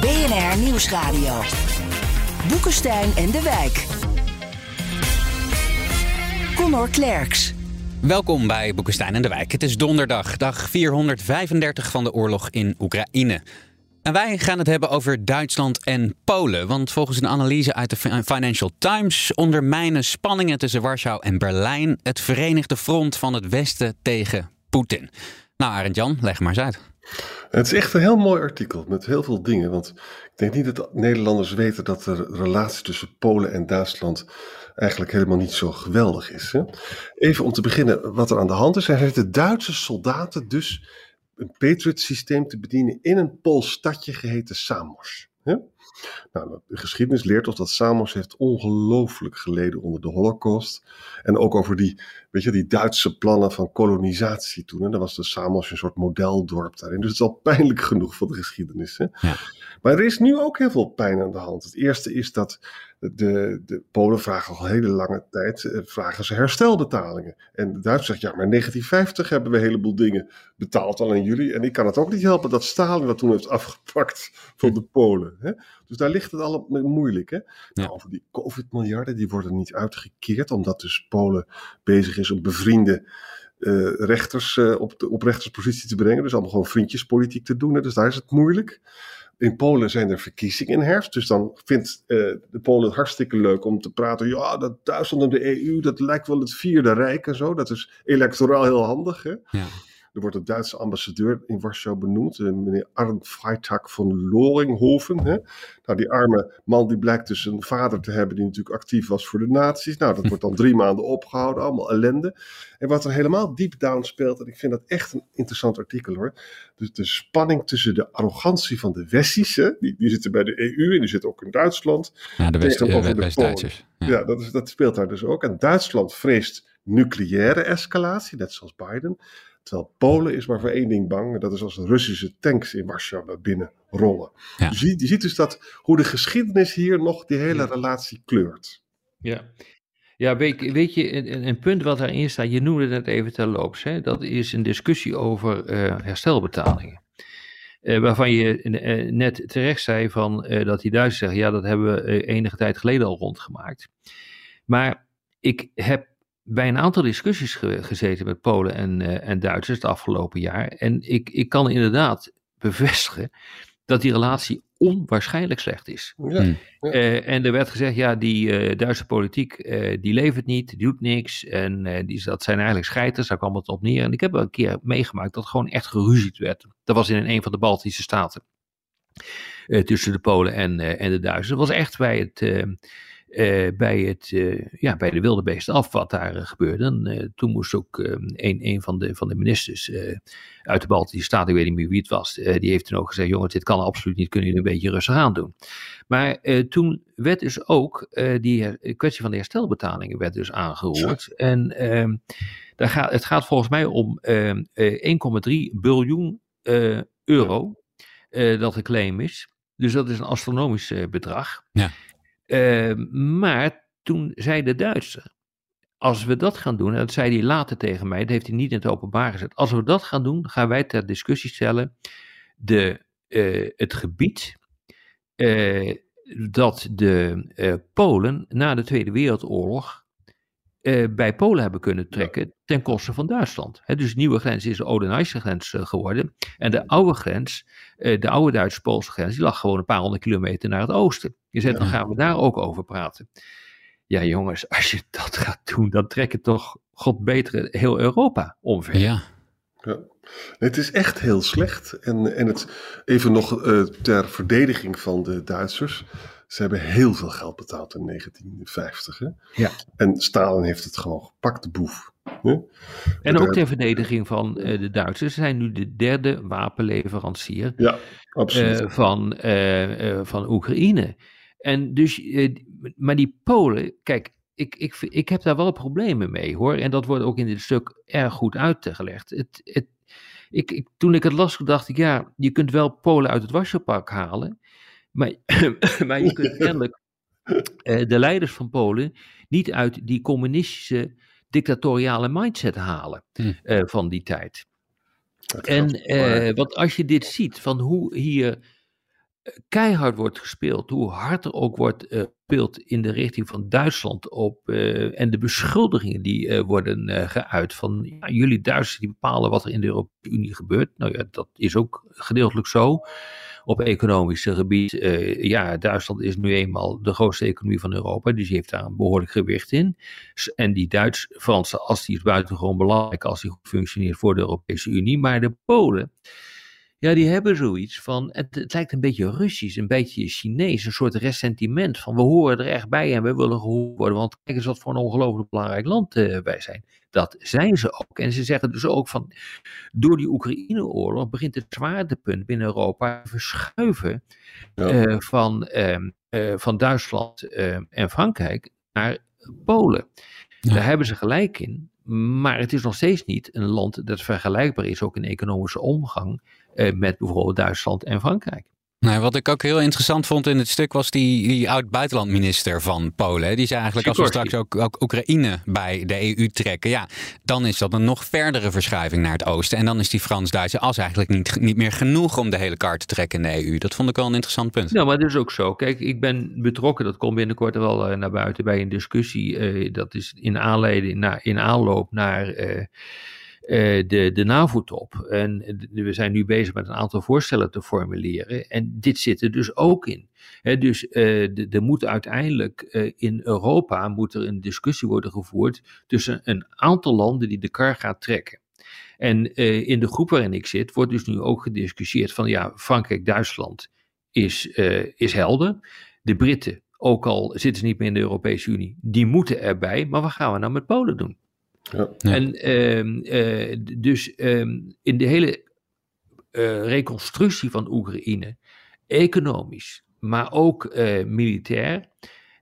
BNR Nieuwsradio. Boekenstein en de Wijk. Connor Klerks. Welkom bij Boekenstein en de Wijk. Het is donderdag, dag 435 van de oorlog in Oekraïne. En wij gaan het hebben over Duitsland en Polen. Want volgens een analyse uit de Financial Times ondermijnen spanningen tussen Warschau en Berlijn het verenigde front van het Westen tegen Poetin. Nou, Arend Jan, leg maar eens uit. Het is echt een heel mooi artikel met heel veel dingen. Want ik denk niet dat Nederlanders weten dat de relatie tussen Polen en Duitsland eigenlijk helemaal niet zo geweldig is. Hè? Even om te beginnen wat er aan de hand is. Er zitten Duitse soldaten dus een Patriot systeem te bedienen in een Pools stadje geheten Samos. Hè? Nou, de geschiedenis leert ons dat Samos heeft ongelooflijk geleden onder de Holocaust. En ook over die, weet je, die Duitse plannen van kolonisatie toen. En daar was de Samos een soort modeldorp daarin. Dus het is al pijnlijk genoeg voor de geschiedenis. Hè? Ja. Maar er is nu ook heel veel pijn aan de hand. Het eerste is dat de, de Polen vragen al hele lange tijd eh, vragen ze herstelbetalingen. En de Duitsers zeggen, ja, maar in 1950 hebben we een heleboel dingen betaald al aan jullie. En ik kan het ook niet helpen dat Stalin dat toen heeft afgepakt van de Polen. Hè? Dus daar ligt het al moeilijk. Hè? Nou, over die COVID-miljarden, die worden niet uitgekeerd, omdat dus Polen bezig is om bevriende uh, rechters uh, op, de, op rechterspositie te brengen. Dus allemaal gewoon vriendjespolitiek te doen. Hè? Dus daar is het moeilijk. In Polen zijn er verkiezingen in herfst. Dus dan vindt uh, de Polen het hartstikke leuk om te praten. Ja, dat Duitsland en de EU, dat lijkt wel het vierde rijk en zo. Dat is electoraal heel handig. Hè? Ja. Er wordt een Duitse ambassadeur in Warschau benoemd, eh, meneer Arndt Freitag van Loringhoven. Hè? Nou, die arme man die blijkt dus een vader te hebben die natuurlijk actief was voor de nazi's. Nou, dat wordt dan drie maanden opgehouden, allemaal ellende. En wat er helemaal deep down speelt, en ik vind dat echt een interessant artikel hoor. Dus de spanning tussen de arrogantie van de Westische, die, die zitten bij de EU en die zitten ook in Duitsland. Ja, de West-Duitsers. ja, ja dat, is, dat speelt daar dus ook. En Duitsland vreest nucleaire escalatie, net zoals Biden. Terwijl Polen is maar voor één ding bang. En dat is als Russische tanks in Warschau naar binnen rollen. Dus je, je, ziet dus dat hoe de geschiedenis hier nog die hele relatie kleurt. Ja. Ja, weet, weet je, een, een, punt wat daarin staat, je noemde het even terloops, hè, dat is een discussie over uh, herstelbetalingen. Uh, waarvan je uh, net terecht zei van, dat die Duitsers zeggen, ja, dat hebben we enige tijd geleden al rondgemaakt. Maar ik heb bij een aantal discussies gezeten met Polen en, uh, en Duitsers het afgelopen jaar. En ik, ik kan inderdaad bevestigen dat die relatie onwaarschijnlijk slecht is. Ja, hmm. eh, en er werd gezegd, ja, die uh, Duitse politiek, die levert niet, die doet niks. En die, dat zijn eigenlijk scheiters, daar kwam het op neer. En ik heb wel een keer meegemaakt dat gewoon echt geruzied werd. Dat was in een van de Baltische staten. tussen de Polen en, en de Duitsers. Dat was echt bij het uh, bij, het, uh, ja, bij de wilde beesten af wat daar uh, gebeurde. En, toen moest ook een, een van, de, van de ministers uit de Baltische Staten, ik weet niet meer wie het was, die heeft toen ook gezegd, jongens, dit kan absoluut niet, kunnen jullie een beetje rustig aan doen. Maar toen werd dus ook die kwestie van de herstelbetalingen werd dus aangehoord. En ehm, daar gaat, het gaat volgens mij om 1,3 biljoen euro dat de claim is. Dus dat is een astronomisch bedrag. Ja. Ehm, maar toen zei de Duitser, als we dat gaan doen, en dat zei hij later tegen mij, dat heeft hij niet in het openbaar gezet. Als we dat gaan doen, gaan wij ter discussie stellen de, uh, het gebied uh, dat de uh, Polen na de Tweede Wereldoorlog bij Polen hebben kunnen trekken ten koste van Duitsland. He, dus de nieuwe grens is de Oude-Duitse grens geworden. En de oude grens, de oude Duitse-Poolse grens, die lag gewoon een paar honderd kilometer naar het oosten. Je zegt, dan gaan we daar ook over praten. Ja, jongens, als je dat gaat doen, dan trek je toch, god beter, heel Europa omver. Ja. ja. Het is echt heel slecht. En, en het, even nog ter verdediging van de Duitsers. Ze hebben heel veel geld betaald in 1950. Hè? Ja. En Stalin heeft het gewoon gepakt, de boef. Hè? En ook ter verdediging van de Duitsers. Ze zijn nu de derde wapenleverancier ja, absoluut. van, van Oekraïne. En dus, maar die Polen, kijk, ik, ik, ik heb daar wel problemen mee hoor. En dat wordt ook in dit stuk erg goed uitgelegd. Het, het, ik, ik, toen ik het las, dacht ik, ja, je kunt wel Polen uit het wasjepak halen. Maar, maar je kunt kennelijk uh, de leiders van Polen niet uit die communistische dictatoriale mindset halen hm. uh, van die tijd. En uh, want als je dit ziet, van hoe hier keihard wordt gespeeld, hoe hard er ook wordt uh, gespeeld in de richting van Duitsland op, en de beschuldigingen die worden geuit van ja, jullie Duitsers die bepalen wat er in de Europese Unie gebeurt. Nou ja, dat is ook gedeeltelijk zo. Op economisch gebied, ja, Duitsland is nu eenmaal de grootste economie van Europa, dus die heeft daar een behoorlijk gewicht in. En die Duits-Franse as die is buitengewoon belangrijk als die goed functioneert voor de Europese Unie, maar de Polen ja, die hebben zoiets van, het, het, lijkt een beetje Russisch, een beetje Chinees, een soort ressentiment van we horen er echt bij en we willen gehoord worden, want kijk eens wat voor een ongelooflijk belangrijk land uh, wij zijn. Dat zijn ze ook. En ze zeggen dus ook van, door die Oekraïne-oorlog begint het zwaartepunt binnen Europa te verschuiven ja. uh, van, uh, van Duitsland ehm, en Frankrijk naar Polen. Ja. Daar hebben ze gelijk in. Maar het is nog steeds niet een land dat vergelijkbaar is, ook in economische omgang, eh, met bijvoorbeeld Duitsland en Frankrijk. Nou, wat ik ook heel interessant vond in het stuk was die, die oud-buitenlandminister van Polen. Die zei eigenlijk als we straks ook, ook, Oekraïne bij de EU trekken, ja, dan is dat een nog verdere verschuiving naar het oosten. En dan is die Frans-Duitse as eigenlijk niet, niet meer genoeg om de hele kaart te trekken in de EU. Dat vond ik wel een interessant punt. Nou, maar dat is ook zo. Kijk, ik ben betrokken, dat komt binnenkort wel uh, naar buiten bij een discussie. Uh, dat is in aanleiding, na, in aanloop naar... Uh, de, de NAVO-top. En we zijn nu bezig met een aantal voorstellen te formuleren. En dit zit er dus ook in. Dus uh, er moet uiteindelijk uh, in Europa moet er een discussie worden gevoerd tussen een aantal landen die de kar gaat trekken. En in de groep waarin ik zit, wordt dus nu ook gediscussieerd van ja, Frankrijk-Duitsland is, is helder. De Britten, ook al zitten ze niet meer in de Europese Unie, die moeten erbij. Maar wat gaan we nou met Polen doen? Ja. En uh, dus uh, in de hele uh, reconstructie van Oekraïne, economisch, maar ook eh, militair,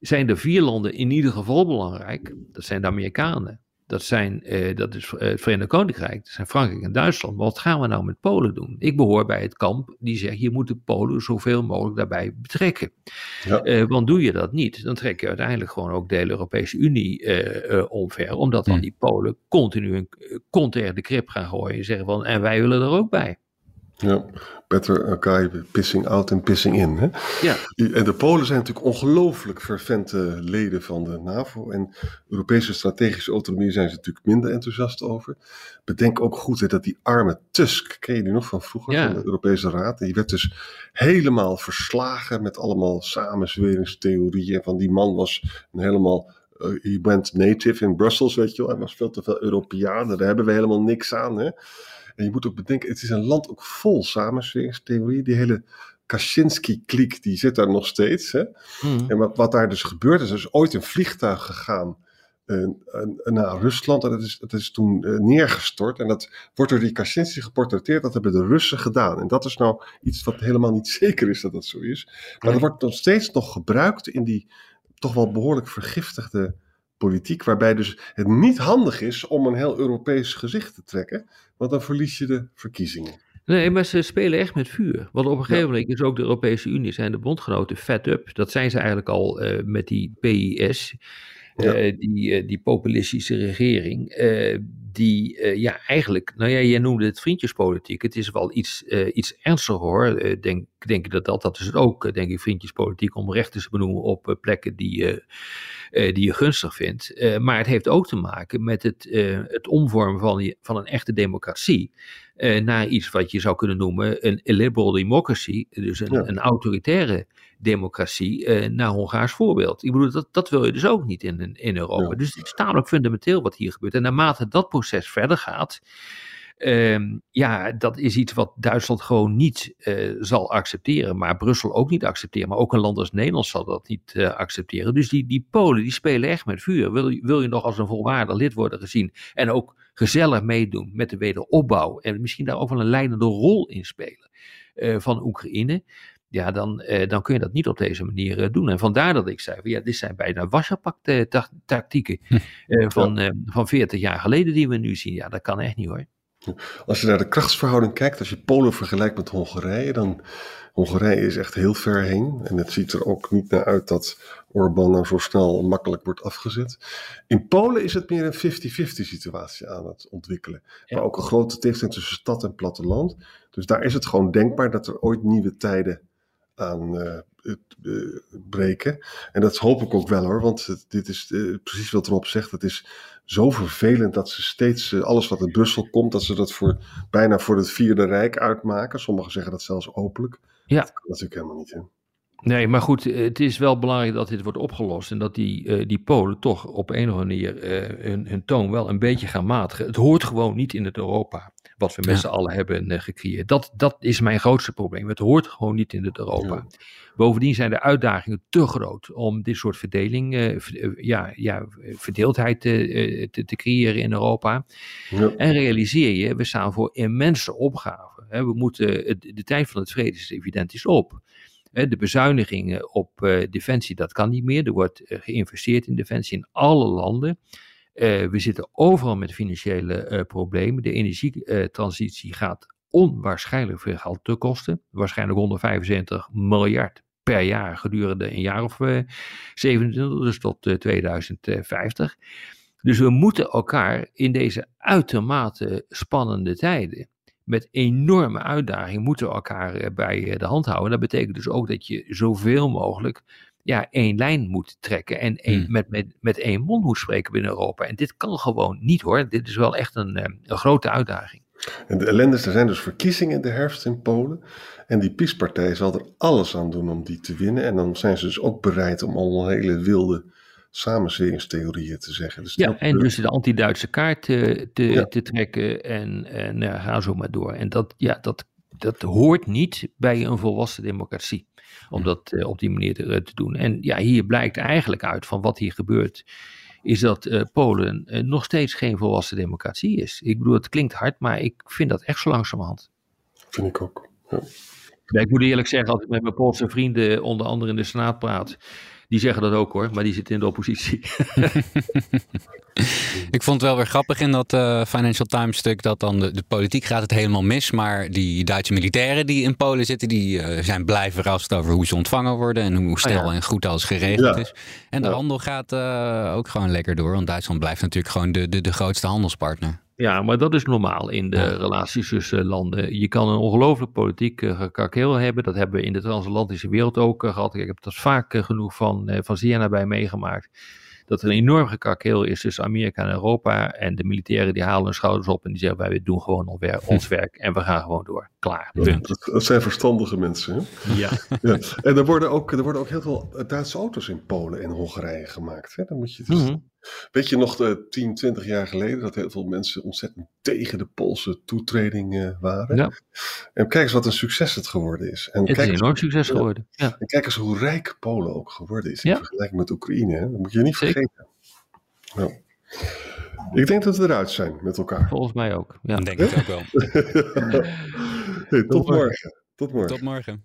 zijn er vier landen in ieder geval belangrijk. Dat zijn de Amerikanen, dat, zijn, uh, dat is uh, het Verenigd Koninkrijk, dat zijn Frankrijk en Duitsland. Maar wat gaan we nou met Polen doen? Ik behoor bij het kamp die zegt, je moet de Polen zoveel mogelijk daarbij betrekken. Ja. Uh, want doe je dat niet, dan trek je uiteindelijk gewoon ook de hele Europese Unie omver. Omdat dan die Polen continu een kont tegen de krip gaan gooien en zeggen van, en wij willen er ook bij. Ja, better elkaar pissing out en pissing in. Hè? Ja. En de Polen zijn natuurlijk ongelooflijk fervente leden van de NAVO. En Europese strategische autonomie zijn ze natuurlijk minder enthousiast over. Bedenk ook goed hè, dat die arme Tusk, ken je die nog van vroeger, Ja. van de Europese Raad? Die werd dus helemaal verslagen met allemaal samenzweringstheorieën. Van die man was een helemaal uh, he went native in Brussels, weet je wel. Hij was veel te veel Europeaan. Daar hebben we helemaal niks aan. Hè? En je moet ook bedenken, het is een land ook vol samenzweringstheorieën. Die hele Kaczynski-kliek, die zit daar nog steeds. Hè? Mm. En wat, wat daar dus gebeurd is, er is ooit een vliegtuig gegaan uh, naar Rusland. En dat is, dat is toen uh, neergestort. En dat wordt door die Kaczynski geportretteerd. Dat hebben de Russen gedaan. En dat is nou iets wat helemaal niet zeker is dat dat zo is. Maar dat wordt nog steeds nog gebruikt in die toch wel behoorlijk vergiftigde politiek, waarbij dus het niet handig is om een heel Europees gezicht te trekken, want dan verlies je de verkiezingen. Nee, maar ze spelen echt met vuur. Want op een gegeven moment is ook de Europese Unie, zijn de bondgenoten fed up. Dat zijn ze eigenlijk al uh, met die PIS, Ja. uh, die, uh, die populistische regering. Eh, die ja, eigenlijk, nou ja, jij noemde het vriendjespolitiek. Het is wel iets, iets ernstiger hoor. denk, denk ik dat dat, dat is het ook, denk ik, vriendjespolitiek om rechten te benoemen op plekken die uh, die je gunstig vindt. Uh, maar het heeft ook te maken met het, uh, het omvormen van, van een echte democratie naar iets wat je zou kunnen noemen een liberal democracy, dus een, Ja. een autoritaire democratie, naar Hongaars voorbeeld. Ik bedoel, dat, dat wil je dus ook niet in, in Europa. Ja. Dus het is tamelijk fundamenteel wat hier gebeurt. En naarmate dat proces verder gaat, Ehm, ja, dat is iets wat Duitsland gewoon niet uh, zal accepteren, maar Brussel ook niet accepteren. Maar ook een land als Nederland zal dat niet uh, accepteren. Dus die, die Polen die spelen echt met vuur. Wil, wil je nog als een volwaardig lid worden gezien en ook gezellig meedoen met de wederopbouw en misschien daar ook wel een leidende rol in spelen uh, van Oekraïne? Ja, dan, eh, dan kun je dat niet op deze manier eh, doen. En vandaar dat ik zei, ja, dit zijn bijna wasserpak-tactieken hm. eh, van, ja. van 40 jaar geleden die we nu zien. Ja, dat kan echt niet hoor. Als je naar de krachtsverhouding kijkt, als je Polen vergelijkt met Hongarije, dan Hongarije is echt heel ver heen. En het ziet er ook niet naar uit dat Orbán nou zo snel makkelijk wordt afgezet. In Polen is het meer een 50-50 situatie aan het ontwikkelen. Ja. Maar ook een grote tegenstelling tussen stad en platteland. Dus daar is het gewoon denkbaar dat er ooit nieuwe tijden aan uh, breken. En dat hoop ik ook wel hoor, want dit is uh, precies wat Rob zegt. Het is zo vervelend dat ze steeds alles wat uit Brussel komt, dat ze dat voor, bijna voor het Vierde Rijk uitmaken. Sommigen zeggen dat zelfs openlijk. Ja. Dat kan natuurlijk helemaal niet. Hè? Nee, maar goed, het is wel belangrijk dat dit wordt opgelost en dat die, die Polen toch op een of andere manier hun, hun toon wel een beetje gaan matigen. Het hoort gewoon niet in het Europa wat we met ja. z'n allen hebben uh, gecreëerd. Dat, dat is mijn grootste probleem. Het hoort gewoon niet in het Europa. Ja. Bovendien zijn de uitdagingen te groot om dit soort verdeling, uh, ja, ja, verdeeldheid te, te, te, creëren in Europa. Ja. En realiseer je, we staan voor immense opgaven. Hè. We moeten, de, tijd van het vrede is evident is op. De bezuinigingen op uh, defensie, dat kan niet meer. Er wordt uh, geïnvesteerd in defensie in alle landen. Uh, we zitten overal met financiële uh, problemen. De energietransitie gaat onwaarschijnlijk veel geld te kosten. Waarschijnlijk 175 miljard per jaar gedurende een jaar of uh, eh, 27, dus tot 2050. Dus we moeten elkaar in deze uitermate spannende tijden met enorme uitdagingen moeten we elkaar bij de hand houden. Dat betekent dus ook dat je zoveel mogelijk ja, één lijn moet trekken en één, hmm. met, met, met één mond moet spreken binnen Europa. En dit kan gewoon niet hoor. Dit is wel echt een, eh, een grote uitdaging. En de ellende is, er zijn dus verkiezingen in de herfst in Polen. En die PiS-partij zal er alles aan doen om die te winnen. En dan zijn ze dus ook bereid om al hele wilde samenzweringstheorieën te zeggen. Dus ja, en dus de anti-Duitse kaart te, te, ja. te, trekken en, en ja, ga zo maar door. En dat, ja, dat, dat hoort niet bij een volwassen democratie om dat uh, op die manier te, eh, te, doen. En ja, hier blijkt eigenlijk uit van wat hier gebeurt, is dat uh, Polen nog steeds geen volwassen democratie is. Ik bedoel, het klinkt hard, maar ik vind dat echt zo langzamerhand. Vind ik ook. Ja, ik moet eerlijk zeggen, als ik met mijn Poolse vrienden onder andere in de Senaat praat, die zeggen dat ook hoor, maar die zitten in de oppositie. ik vond het wel weer grappig in dat uh, Financial Times stuk dat dan de, de, politiek gaat het helemaal mis. Maar die Duitse militairen die in Polen zitten, die uh, zijn blij verrast over hoe ze ontvangen worden en hoe snel oh ja. en goed alles geregeld ja. is. En de ja. handel gaat uh, ook gewoon lekker door, want Duitsland blijft natuurlijk gewoon de, de, de grootste handelspartner. Ja, maar dat is normaal in de ja. relaties tussen landen. Je kan een ongelooflijk politiek uh, gekakeel hebben. Dat hebben we in de transatlantische wereld ook uh, gehad. Ik heb dat vaak uh, genoeg van, van zeer nabij meegemaakt dat er een enorm gekakeel is tussen Amerika en Europa. En de militairen die halen hun schouders op en die zeggen wij doen gewoon ons werk en we gaan gewoon door. Klaar. Ja, dat, dat, zijn verstandige mensen. Hè? Ja. ja. En er worden, ook, er worden ook heel veel Duitse auto's in Polen en Hongarije gemaakt. Hè? Dan moet je dus, mm -hmm. Weet je nog de 10, 20 jaar geleden dat heel veel mensen ontzettend tegen de Poolse toetreding uh, waren? Ja. En kijk eens wat een succes het geworden is. En het kijk is een enorm succes ja. geworden. Ja. En kijk eens hoe rijk Polen ook geworden is in vergelijking met Oekraïne. Hè? Dat moet je niet Zeker. vergeten. Ik denk dat we eruit zijn met elkaar. Volgens mij ook. Ja. Denk ik ook wel. hey, tot morgen. Tot morgen. Tot morgen.